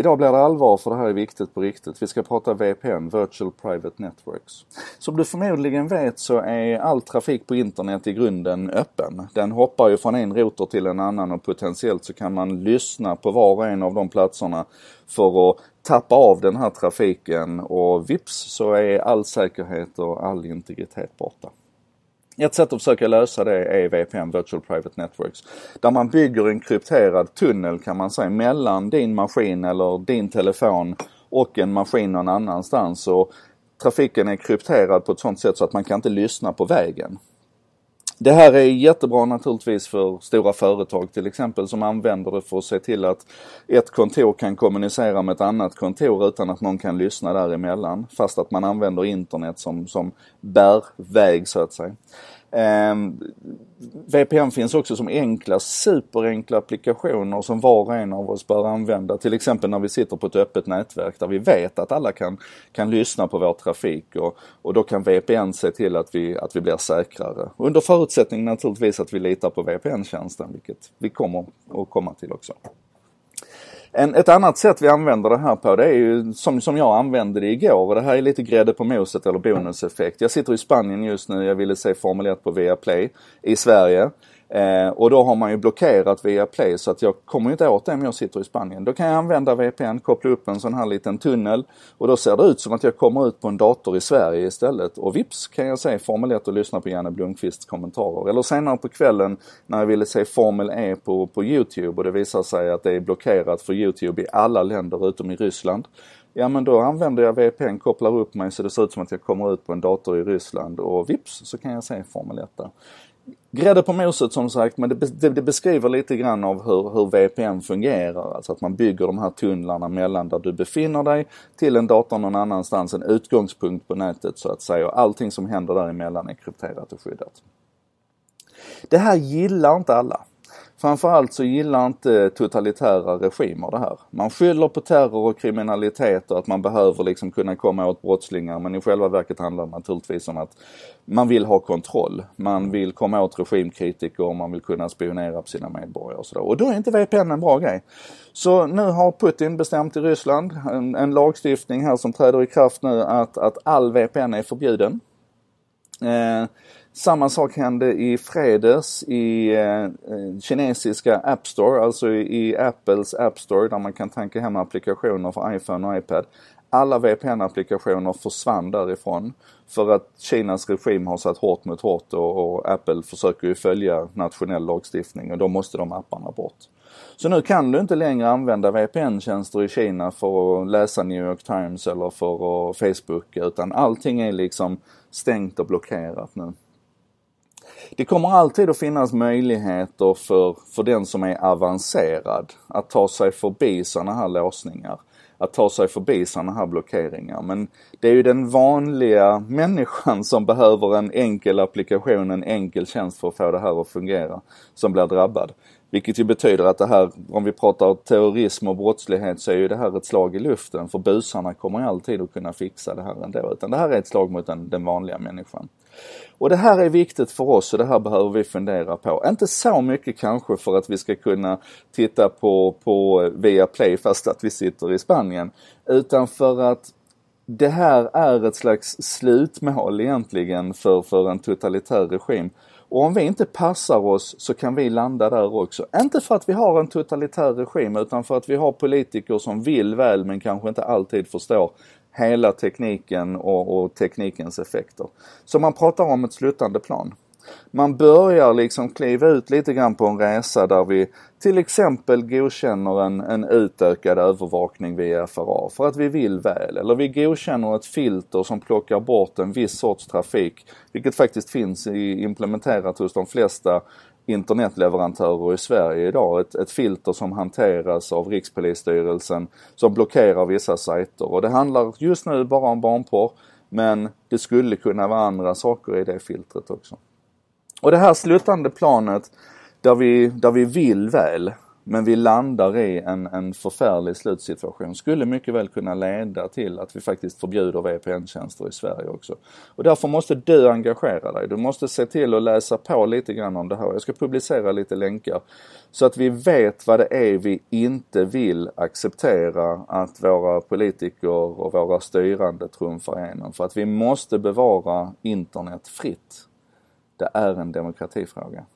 Idag blir det allvar för det här är viktigt på riktigt. Vi ska prata VPN, Virtual Private Networks. Som du förmodligen vet så är all trafik på internet i grunden öppen. Den hoppar ju från en router till en annan och potentiellt så kan man lyssna på var och en av de platserna för att tappa av den här trafiken och vips så är all säkerhet och all integritet borta. Ett sätt att försöka lösa det är VPN, Virtual Private Networks. Där man bygger en krypterad tunnel kan man säga mellan din maskin eller din telefon och en maskin någon annanstans. Och trafiken är krypterad på ett sånt sätt så att man kan inte lyssna på vägen. Det här är jättebra naturligtvis för stora företag till exempel som använder det för att se till att ett kontor kan kommunicera med ett annat kontor utan att någon kan lyssna däremellan. Fast att man använder internet som, som bärväg så att säga. Eh, VPN finns också som enkla, superenkla applikationer som var och en av oss bör använda. Till exempel när vi sitter på ett öppet nätverk där vi vet att alla kan, kan lyssna på vår trafik och, och då kan VPN se till att vi, att vi blir säkrare. Under förutsättning naturligtvis att vi litar på VPN-tjänsten, vilket vi kommer att komma till också. En, ett annat sätt vi använder det här på det är ju som, som jag använde det igår och det här är lite grädde på moset eller bonuseffekt. Jag sitter i Spanien just nu, jag ville se Formel 1 på Viaplay i Sverige. Eh, och då har man ju blockerat via Play så att jag kommer inte åt det om jag sitter i Spanien. Då kan jag använda VPN, koppla upp en sån här liten tunnel och då ser det ut som att jag kommer ut på en dator i Sverige istället. Och vips kan jag se Formel 1 och lyssna på Janne Blomqvists kommentarer. Eller senare på kvällen när jag ville se Formel E på, på Youtube och det visar sig att det är blockerat för Youtube i alla länder utom i Ryssland. Ja men då använder jag VPN, kopplar upp mig så det ser ut som att jag kommer ut på en dator i Ryssland och vips så kan jag se Formel 1 där. Grädde på moset som sagt, men det, det, beskriver lite grann av hur, hur VPN fungerar. Alltså att man bygger de här tunnlarna mellan där du befinner dig till en dator någon annanstans, en utgångspunkt på nätet så att säga. Och allting som händer däremellan är krypterat och skyddat. Det här gillar inte alla. Framförallt så gillar inte totalitära regimer det här. Man skyller på terror och kriminalitet och att man behöver liksom kunna komma åt brottslingar men i själva verket handlar det naturligtvis om att man vill ha kontroll. Man vill komma åt regimkritiker och man vill kunna spionera på sina medborgare och sådär. Och då är inte VPN en bra grej. Så nu har Putin bestämt i Ryssland en, en lagstiftning här som träder i kraft nu att, att all VPN är förbjuden. Eh, samma sak hände i fredags i eh, eh, kinesiska App Store, alltså i, i Apples App Store där man kan tanka hem applikationer för iPhone och iPad. Alla VPN-applikationer försvann därifrån för att Kinas regim har satt hårt mot hårt och, och, Apple försöker ju följa nationell lagstiftning och då måste de apparna bort. Så nu kan du inte längre använda VPN-tjänster i Kina för att läsa New York Times eller för att Facebook utan allting är liksom stängt och blockerat nu. Det kommer alltid att finnas möjligheter för, för den som är avancerad att ta sig förbi sådana här låsningar. Att ta sig förbi sådana här blockeringar. Men det är ju den vanliga människan som behöver en enkel applikation, en enkel tjänst för att få det här att fungera, som blir drabbad. Vilket ju betyder att det här, om vi pratar terrorism och brottslighet så är ju det här ett slag i luften för busarna kommer ju alltid att kunna fixa det här ändå. Utan det här är ett slag mot den, den vanliga människan. Och det här är viktigt för oss och det här behöver vi fundera på. Inte så mycket kanske för att vi ska kunna titta på, på Viaplay fast att vi sitter i Spanien. Utan för att det här är ett slags slutmål egentligen för, för en totalitär regim. Och om vi inte passar oss så kan vi landa där också. Inte för att vi har en totalitär regim utan för att vi har politiker som vill väl men kanske inte alltid förstår hela tekniken och, och teknikens effekter. Så man pratar om ett slutande plan. Man börjar liksom kliva ut lite grann på en resa där vi till exempel godkänner en, en utökad övervakning via FRA för att vi vill väl. Eller vi godkänner ett filter som plockar bort en viss sorts trafik, vilket faktiskt finns i, implementerat hos de flesta internetleverantörer i Sverige idag. Ett, ett filter som hanteras av Rikspolisstyrelsen som blockerar vissa sajter. Och det handlar just nu bara om barnporr men det skulle kunna vara andra saker i det filtret också. Och det här slutande planet där vi, där vi vill väl Men vi landar i en, en förfärlig slutsituation. Skulle mycket väl kunna leda till att vi faktiskt förbjuder VPN-tjänster i Sverige också. Och därför måste du engagera dig. Du måste se till att läsa på lite grann om det här. Jag ska publicera lite länkar. Så att vi vet vad det är vi inte vill acceptera att våra politiker och våra styrande trumfar igenom. För att vi måste bevara internet fritt. Det är en demokratifråga.